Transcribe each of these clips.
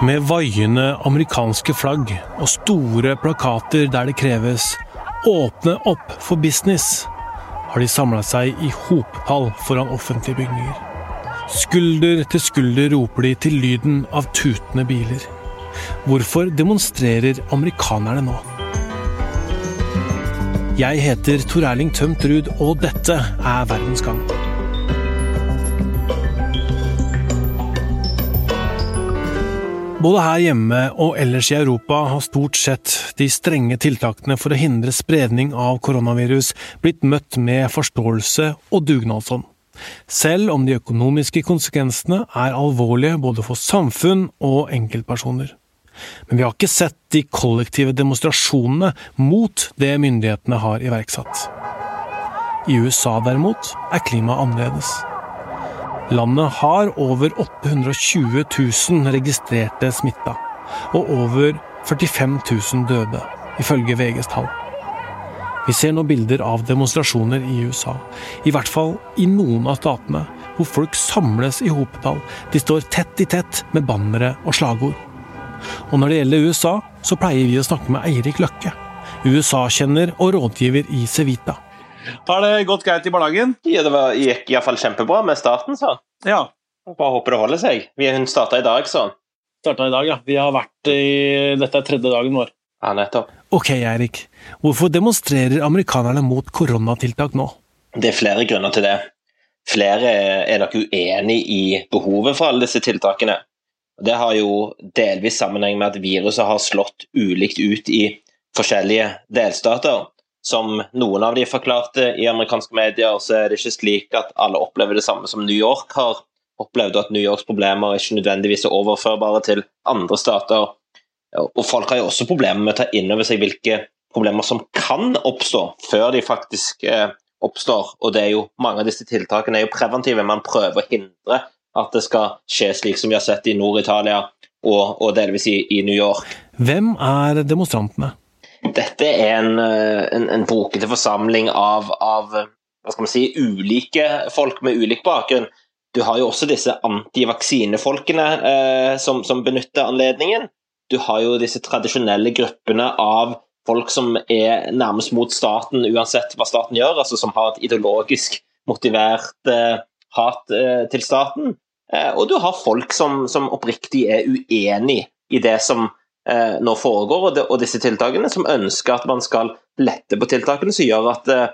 Med vaiende amerikanske flagg og store plakater der det kreves 'åpne opp for business', har de samla seg i hopetall foran offentlige bygninger. Skulder til skulder roper de til lyden av tutende biler. Hvorfor demonstrerer amerikanerne nå? Jeg heter Tor Erling Tømt Ruud, og dette er Verdens gang. Både her hjemme og ellers i Europa har stort sett de strenge tiltakene for å hindre spredning av koronavirus blitt møtt med forståelse og dugnadsånd. Selv om de økonomiske konsekvensene er alvorlige både for samfunn og enkeltpersoner. Men vi har ikke sett de kollektive demonstrasjonene mot det myndighetene har iverksatt. I USA derimot er klimaet annerledes. Landet har over 820 000 registrerte smitta, og over 45 000 døde, ifølge VGs tall. Vi ser nå bilder av demonstrasjoner i USA, i hvert fall i noen av statene, hvor folk samles i hopetall. De står tett i tett med bannere og slagord. Og når det gjelder USA, så pleier vi å snakke med Eirik Løkke, USA-kjenner og rådgiver i Cevita. Har det gått greit i barnehagen? Ja, Det var, gikk iallfall kjempebra med starten, så. Ja. Bare håper det holder seg. Vi Hun starta i dag, så. Starta i dag, ja. Vi har vært i Dette er tredje dagen vår. Ja, nettopp. Ok, Eirik. Hvorfor demonstrerer amerikanerne mot koronatiltak nå? Det er flere grunner til det. Flere er nok uenig i behovet for alle disse tiltakene. Det har jo delvis sammenheng med at viruset har slått ulikt ut i forskjellige delstater. Som noen av de forklarte i amerikanske medier, så er det ikke slik at alle opplever det samme som New York har opplevd, og at New Yorks problemer ikke nødvendigvis er overførbare til andre stater. Og folk har jo også problemer med å ta inn over seg hvilke problemer som kan oppstå, før de faktisk eh, oppstår. Og det er jo, mange av disse tiltakene er jo preventive. Man prøver å hindre at det skal skje slik som vi har sett i Nord-Italia og, og, delvis i, i New York. Hvem er demonstrantene? Dette er en, eh, en, en brokete forsamling av, av hva skal man si, ulike folk med ulik bakgrunn. Du har jo også disse antivaksinefolkene eh, som, som, benytter anledningen. Du har jo disse tradisjonelle gruppene av folk som er nærmest mot staten uansett hva staten gjør, altså som har et ideologisk motivert eh, hat eh, til staten. Eh, og du har folk som, som oppriktig er uenig i det som eh, nå foregår, og, de, og, disse tiltakene, som ønsker at man skal lette på tiltakene som gjør at eh,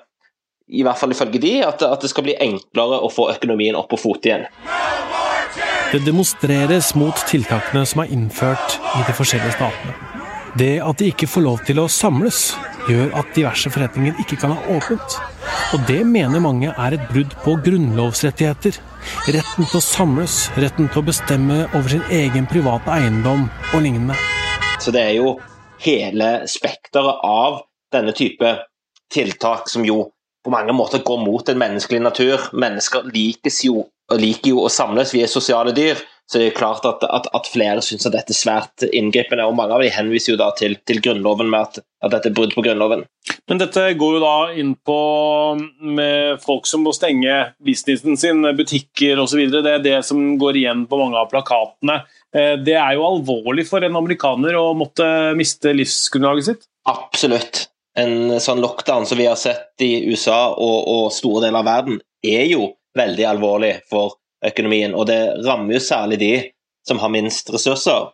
i hvert fall ifølge de, at, at, det skal bli enklere å få økonomien opp på fot igjen. Det demonstreres mot tiltakene som er innført i de forskjellige statene. Det at de ikke får lov til å samles, gjør at diverse forretninger ikke kan ha åpent. Og det mener mange er et brudd på grunnlovsrettigheter. Retten til å samles, retten til å bestemme over sin egen private eiendom og lignende. Så det er jo hele spekteret av denne type tiltak som jo på mange måter går mot en menneskelig natur. Mennesker jo, liker jo å samles, vi er sosiale dyr. Så det er klart at, at, at flere syns at dette er svært inngripende, og mange av de henviser jo da til, til Grunnloven med at, at, dette er brudd på Grunnloven. Men dette går jo da inn på med folk som må stenge businessen sin, butikker osv. Det er det som går igjen på mange av plakatene. Eh, det er jo alvorlig for en amerikaner å måtte miste livsgrunnlaget sitt? Absolutt. En sånn lockdown som vi har sett i USA og, og store deler av verden, er jo veldig alvorlig for økonomien. Og det rammer jo særlig de som har minst ressurser.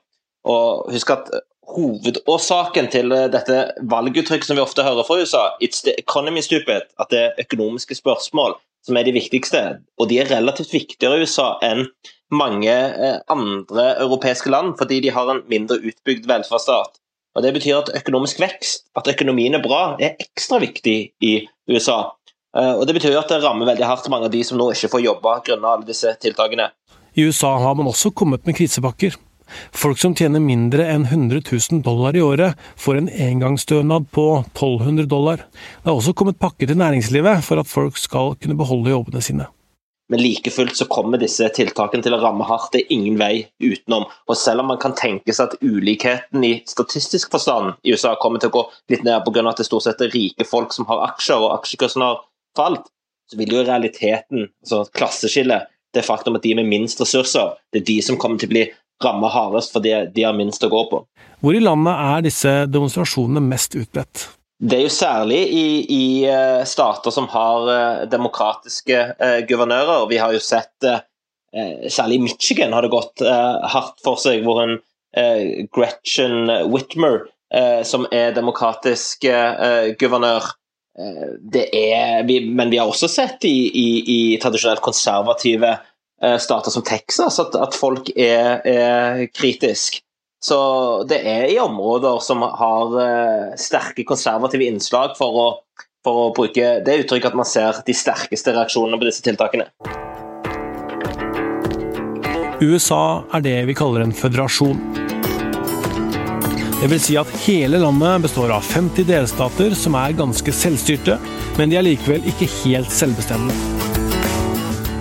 Og husk at hovedårsaken til dette valguttrykket som vi ofte hører fra USA, 'it's the economy stupid', at det er økonomiske spørsmål som er de viktigste. Og de er relativt viktigere i USA enn mange eh, andre europeiske land, fordi de har en mindre utbygd velferdsstat. Og Det betyr at økonomisk vekst, at økonomien er bra, er ekstra viktig i USA. Eh, og Det betyr at det rammer veldig hardt mange av de som nå ikke får jobbe grunnet alle disse tiltakene. I USA har man også kommet med krisepakker. Folk som tjener mindre enn 100 000 dollar i året, får en engangsstønad på 1200 dollar. Det har også kommet pakker til næringslivet for at folk skal kunne beholde jobbene sine. Men like fullt så kommer disse tiltakene til å ramme hardt. Det er ingen vei utenom. Og selv om man kan tenke seg at ulikheten i statistisk forstand i USA kommer til å gå litt ned pga. at det stort sett er rike folk som har aksjer, og aksjekursen har falt, så vil jo realiteten, altså klasseskillet, det faktum at de med minst ressurser, det er de som kommer til å bli rammet hardest fordi de har minst å gå på. Hvor i landet er disse demonstrasjonene mest utbredt? Det er jo særlig i, i eh, stater som har eh, demokratiske uh, guvernører. Vi har jo sett uh, Særlig i Michigan har det gått hardt for seg, hvor en Gretchen Whitmer, som er demokratisk guvernør det er, Men vi har også sett i, i, i tradisjonelt konservative stater som Texas at, at folk er, er kritisk. Så det er i områder som har uh, sterke konservative innslag for å, for å bruke det uttrykket at man ser de sterkeste reaksjonene på disse tiltakene. USA er det vi kaller en føderasjon. Det vil si at hele landet består av 50 delstater som er ganske selvstyrte, men de er likevel ikke helt selvbestemmende.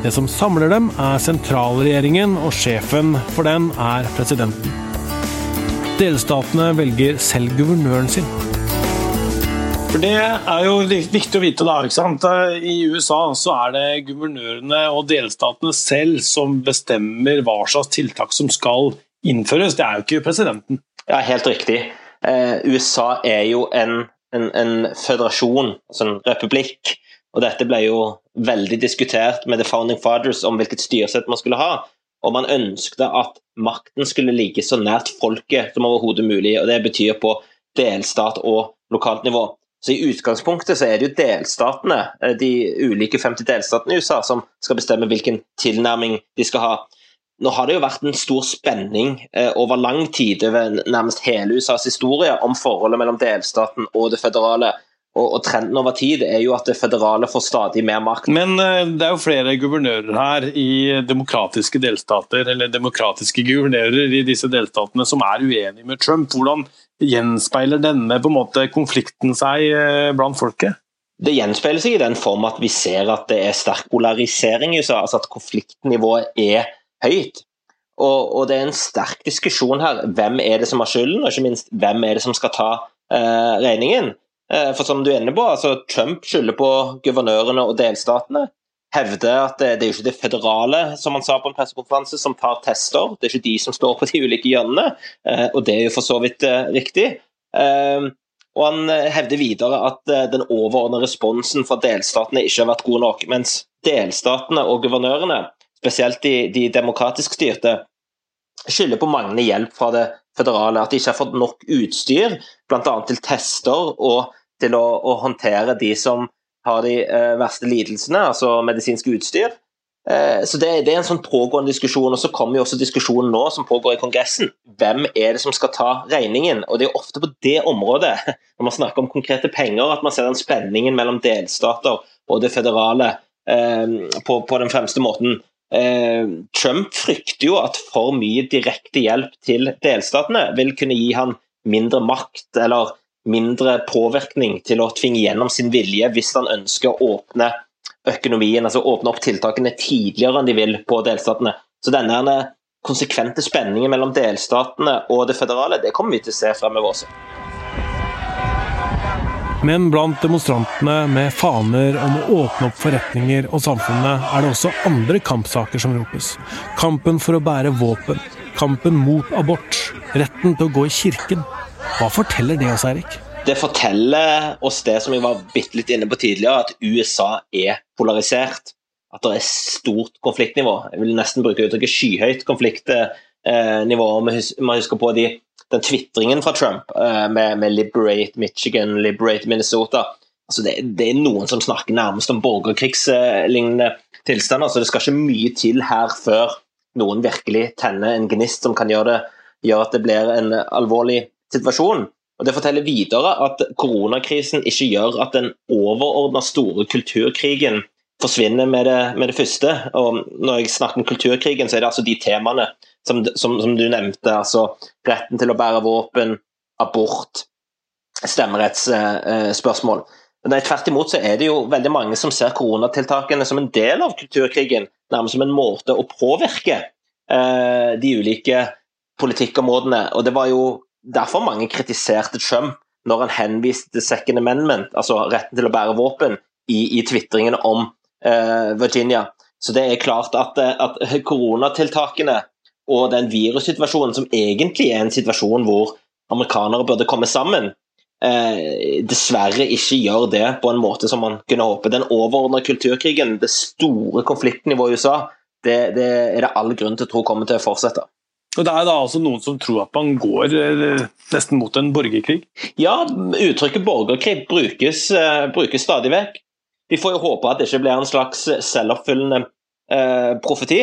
Det som samler dem, er sentralregjeringen, og sjefen for den er presidenten. Delstatene velger selv guvernøren sin. For Det er jo viktig å vite. da, ikke sant? I USA så er det guvernørene og delstatene selv som bestemmer hva slags tiltak som skal innføres. Det er jo ikke presidenten. Ja, Helt riktig. Eh, USA er jo en, en, en, føderasjon, altså en republikk. Og dette ble jo veldig diskutert med The Founding Fathers om hvilket styresett man skulle ha og man ønsket at makten skulle ligge så nært folket som overhodet mulig. og Det betyr på delstat og lokalt nivå. Så I utgangspunktet så er det jo delstatene, eh, de ulike 50 delstatene i USA, som skal bestemme hvilken tilnærming de skal ha. Nå har det jo vært en stor spenning eh, over lang tid over nærmest hele USAs historie om forholdet mellom delstaten og det føderale. Og, og, Trenden over tid er jo at det føderale får stadig mer makt. Men uh, det er jo flere guvernører her i demokratiske delstater, eller demokratiske guvernører i disse delstatene som er uenige med Trump. Hvordan gjenspeiler denne på en måte konflikten seg uh, blant folket? Det gjenspeiler seg i den form at vi ser at det er sterk polarisering i USA, altså at konfliktnivået er høyt. Og, og, det er en sterk diskusjon her. Hvem er det som har skylden, og ikke minst hvem er det som skal ta uh, regningen? Eh, for som du er inne på, altså Trump skylder på guvernørene og delstatene. Hevder at det, det er ikke det føderale som han sa på en pressekonferanse, som tar tester. Det er ikke de som står på de ulike hjørnene, eh, og det er jo for så vidt eh, riktig. Og Han hevder videre at den overordnede responsen fra delstatene ikke har vært god nok, mens delstatene og guvernørene, spesielt de, de demokratisk styrte, skylder på manglende hjelp fra det føderale. At de ikke har fått nok utstyr, bl.a. til tester og til å, å håndtere de som har de eh, verste lidelsene, altså medisinsk utstyr. Eh, så det, det, er en sånn pågående diskusjon. og Så kommer jo også diskusjonen nå som pågår i Kongressen. Hvem er det som skal ta regningen? Og Det er ofte på det området, når man snakker om konkrete penger, at man ser den spenningen mellom delstater og det føderale eh, på, på, den fremste måten. Eh, Trump frykter jo at for mye direkte hjelp til delstatene vil kunne gi han mindre makt eller mindre påvirkning til å tvinge gjennom sin vilje hvis han ønsker å åpne økonomien, altså åpne opp tiltakene tidligere enn de vil på delstatene. Så denne konsekvente spenningen mellom delstatene og det føderale, det kommer vi til å se fremover også. Men blant demonstrantene med faner om å åpne opp forretninger og samfunnet, er det også andre kampsaker som ropes. Kampen for å bære våpen, kampen mot abort, retten til å gå i kirken, hva forteller det oss, Erik? Det forteller oss det som jeg var bitte litt inne på tidligere, at USA er polarisert. At det er stort konfliktnivå. Jeg vil nesten bruke uttrykket skyhøyt konfliktnivå. Man husker på de, den tvitringen fra Trump eh, med, med, 'liberate Michigan', 'liberate Minnesota'. Altså det, det, er noen som snakker nærmest om borgerkrigslignende tilstander, så det skal ikke mye til her før noen virkelig tenner en gnist som kan gjøre, det, gjøre at det blir en alvorlig situasjonen. Og Det forteller videre at koronakrisen ikke gjør at den overordna store kulturkrigen forsvinner med det, med det, første. Og Når jeg snakker om kulturkrigen, så er det altså de temaene som, som, som du nevnte. altså Retten til å bære våpen, abort, stemmerettsspørsmål. Nei, Tvert imot så er det jo veldig mange som ser koronatiltakene som en del av kulturkrigen. Nærmest som en måte å påvirke eh, de ulike politikkområdene. Og det var jo derfor mange kritiserte Trump når han henviste til second amendment, altså retten til å bære våpen, i, i tvitringene om eh, Virginia. Så det er klart at, eh, at koronatiltakene og den virussituasjonen som egentlig er en situasjon hvor amerikanere burde komme sammen, eh, dessverre ikke gjør det på en måte som man kunne håpe. Den overordnede kulturkrigen, det store konfliktnivået i USA, det, det, er det all grunn til å tro kommer til å fortsette. Og Det er da altså noen som tror at man går eh, nesten mot en borgerkrig? Ja, uttrykket borgerkrig brukes, uh, brukes stadig vekk. Vi får jo håpe at det ikke blir en slags selvoppfyllende uh, profeti.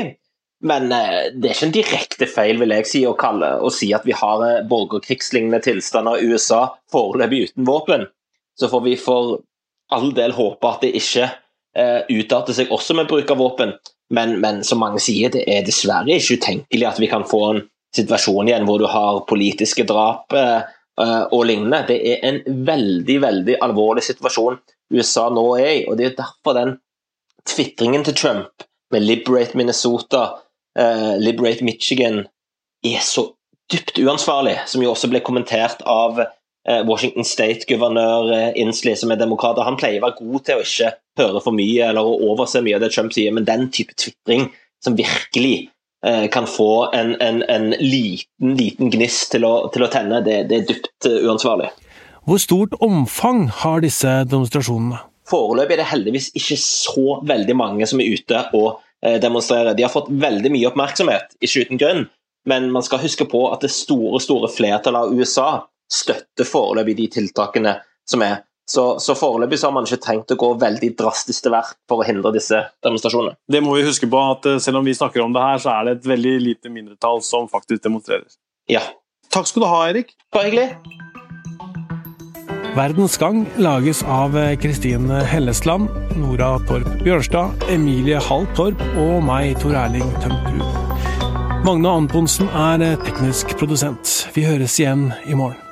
Men uh, det er ikke en direkte feil vil jeg si, å, kalle, å si at vi har borgerkrigslignende tilstander i USA foreløpig uten våpen. Så får vi for all del håpe at det ikke utarter seg også med bruk av våpen. Men, men, som mange sier, det er dessverre ikke utenkelig at vi kan få en situasjon igjen hvor du har politiske drap eh, eh og lignende. Det er en veldig, veldig alvorlig situasjon USA nå er i, og det er derfor den tvitringen til Trump med 'Liberate Minnesota', eh, 'Liberate Michigan' er så dypt uansvarlig, som jo også ble kommentert av Washington State-guvernør eh, Inslee, som er demokrat, han pleier å være god til å ikke høre for mye eller å overse mye av det Trump sier, men den type tvitring som virkelig eh, kan få en, en, en liten, liten gnist til å, til å tenne, det, det, er dypt uansvarlig. Hvor stort omfang har disse demonstrasjonene? Foreløpig er det heldigvis ikke så veldig mange som er ute og demonstrerer. De har fått veldig mye oppmerksomhet, ikke uten grunn, men man skal huske på at det store, store flertallet av USA støtter foreløpig de tiltakene som er. Så, så foreløpig så har man ikke tenkt å gå veldig drastisk til verk for å hindre disse demonstrasjonene. Det må vi huske på, at eh, selv om vi snakker om det her, så er det et veldig lite mindretall som faktisk demonstrerer. Ja. Takk skal du ha, Erik. Bare hyggelig. Verdens Gang lages av Kristin Kristine Hellesland, Nora Torp Bjørnstad, Emilie Hall Torp og meg, Tor Erling Tømterud. Magne Antonsen er eh, teknisk produsent. Vi høres igjen i morgen.